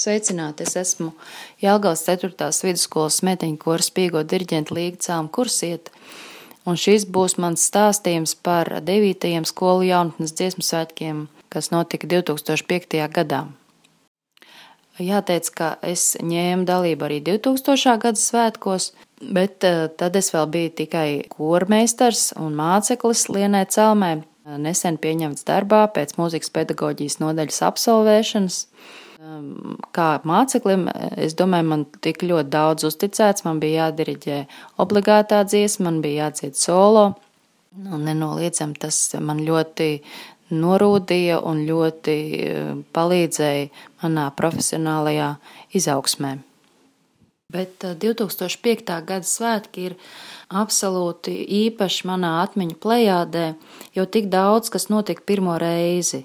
Sveicināti! Es esmu Jālgavas 4. vidusskolas meiteņu kora spīgo diriģenta Līga Cēlma kursieta, un šis būs mans stāstījums par 9. skolu jaunatnes dziesmu svētkiem, kas notika 2005. gadā. Jāteic, ka es ņēmu dalību arī 2000. gada svētkos, bet eh, tad es vēl biju tikai kormeistars un māceklis Lienē Celmē, nesen pieņemts darbā pēc mūzikas pedagoģijas nodaļas absolvēšanas. Kā māceklim, es domāju, man tik ļoti daudz uzticēts, man bija jādiriģē obligātā dziesma, man bija jādzied solo. Un nenoliedzami tas man ļoti norūdīja un ļoti palīdzēja manā profesionālajā izaugsmē. Bet 2005. gada svētki ir absolūti īpaši manā atmiņu plējādē, jo tik daudz kas notika pirmo reizi.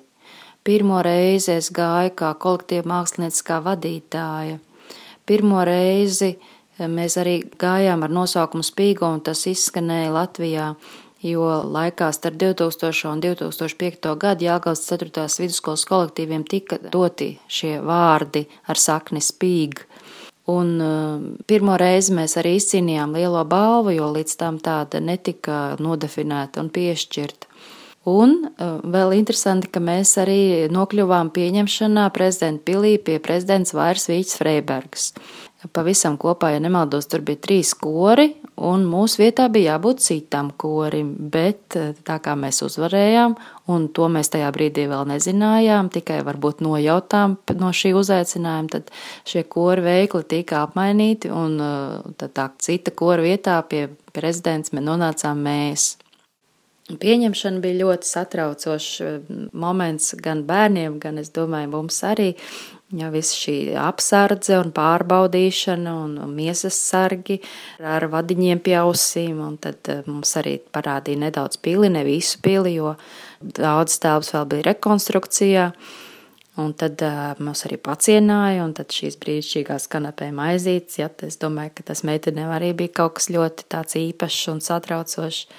Pirmo reizi es gāju kā kolektīva mākslinieckā vadītāja. Pirmo reizi eh, mēs arī gājām ar nosaukumu Spīgo, un tas izskanēja Latvijā, jo laikā starp 2000 un 2005 gadu Jāgauts 4. vidusskolas kolektīviem tika doti šie vārdi ar sakni Spīg. Un uh, pirmo reizi mēs arī izcīnījām lielo balvu, jo līdz tam tāda netika nodefinēta un piešķirta. Un uh, vēl interesanti, ka mēs arī nokļuvām pieņemšanā prezidenta pilī pie prezidents Vairs Vīķis Freibergs. Pavisam kopā, ja nemaldos, tur bija trīs kori, un mūsu vietā bija jābūt citam korim, bet uh, tā kā mēs uzvarējām, un to mēs tajā brīdī vēl nezinājām, tikai varbūt nojautām no šī uzaicinājuma, tad šie kori veikli tika apmainīti, un uh, tad tā cita kora vietā pie prezidents nonācām mēs. Pieņemšana bija ļoti satraucošs eh, moments gan bērniem, gan, es domāju, mums arī. Ja viss šī apsardze un pārbaudīšana un, miesas sargi ar vadiņiem pie ausīm, un tad eh, mums arī parādīja nedaudz pili, ne visu pili, jo daudz tēvs vēl bija rekonstrukcijā. Un tad uh, mums arī pacienāja, un tad šīs brīnišķīgās kanapē maizītes, ja, es domāju, ka tas meitenēm arī bija kaut kas ļoti tāds īpašs un satraucošs.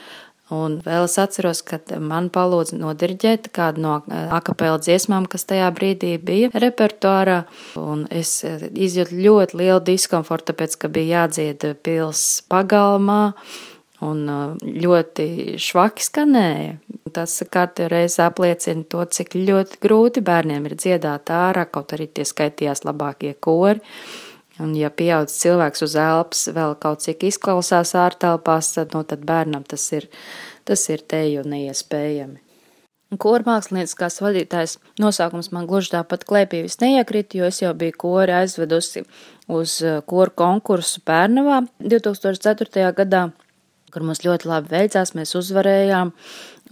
Un vēl es atceros, ka man palūdza nodirģēt kādu no eh, akapela dziesmām, kas tajā brīdī bija repertuārā. Un es eh, izjūtu ļoti lielu diskomfortu, tāpēc, ka bija jādzied pils pagalmā un eh, ļoti švaki skanēja. Tas katru reizi apliecina to, cik ļoti grūti bērniem ir dziedāt ārā, kaut arī tie skaitījās labākie kori. Un, ja pieaudz cilvēks uz elpas vēl kaut cik izklausās ārtelpās, tad, nu, tad bērnam tas ir, tas ir teju neiespējami. Kora mākslinieckās vadītājs nosaukums man gluži tāpat klēpī vis neiekrita, jo es jau biju kori aizvedusi uz uh, koru konkursu Pērnavā 2004. gadā, kur mums ļoti labi veicās, mēs uzvarējām.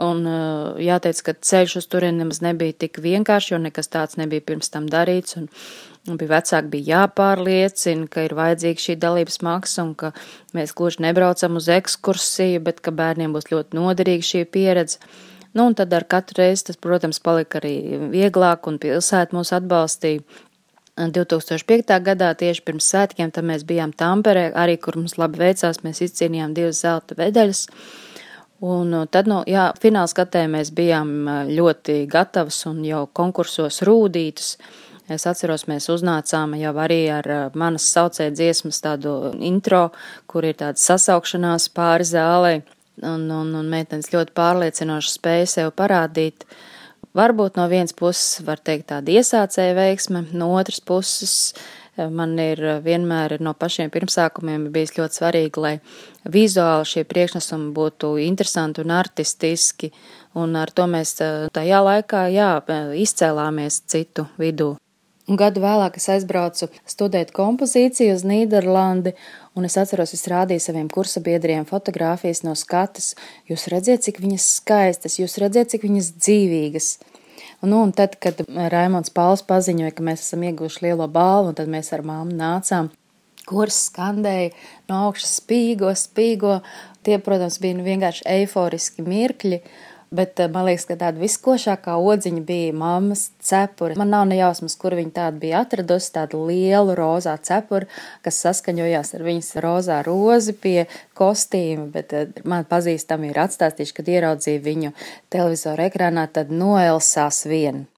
Un uh, jāteic, ka ceļš uz turieni nemaz nebija tik vienkārši, jo nekas tāds nebija pirms tam darīts. Un, bija vecāki bija jāpārliecina, ka ir vajadzīga šī dalības maksa un ka mēs gluži nebraucam uz ekskursiju, bet ka bērniem būs ļoti noderīga šī pieredze. Nu, un tad ar katru reizi tas, protams, palika arī vieglāk un pilsēta mūs atbalstīja. 2005. gadā tieši pirms svētkiem tad mēs bijām Tamperē, arī kur mums labi veicās, mēs izcīnījām divas zelta vedeļas. Un tad, nu, jā, fināla skatē mēs bijām ļoti gatavas un jau konkursos rūdītas. Es atceros, mēs uznācām jau arī ar manas saucēja dziesmas tādu intro, kur ir tāda sasaukšanās pāri zālē, un, un, un meitenes ļoti pārliecinoši spēja sev parādīt. Varbūt no vienas puses var teikt tāda iesācēja veiksme, no otras puses man ir vienmēr no pašiem pirmsākumiem bijis ļoti svarīgi, lai vizuāli šie priekšnesumi būtu interesanti un artistiski, un ar to mēs tajā laikā, jā, izcēlāmies citu vidū. Un gadu vēlāk es aizbraucu studēt kompozīciju uz Nīderlandi, un es atceros, es rādīju saviem kursabiedriem fotogrāfijas no skatas. Jūs redziet, cik viņas skaistas, jūs redziet, cik viņas dzīvīgas. Un, nu, un tad, kad Raimons Pauls paziņoja, ka mēs esam ieguvuši lielo balvu, tad mēs ar māmu nācām, kurs skandēja no augšas spīgo, spīgo. Tie, protams, bija nu vienkārši eiforiski mirkļi. Bet eh, man liekas, ka tāda viskošākā odziņa bija mammas cepura. Man nav nejausmas, kur viņa tādu bija atradusi, tādu lielu rozā cepuru, kas saskaņojās ar viņas rozā rozi pie kostīma, bet eh, man pazīstami ir atstāstījuši, kad ieraudzīju viņu televizoru ekrānā, tad noelsās vien.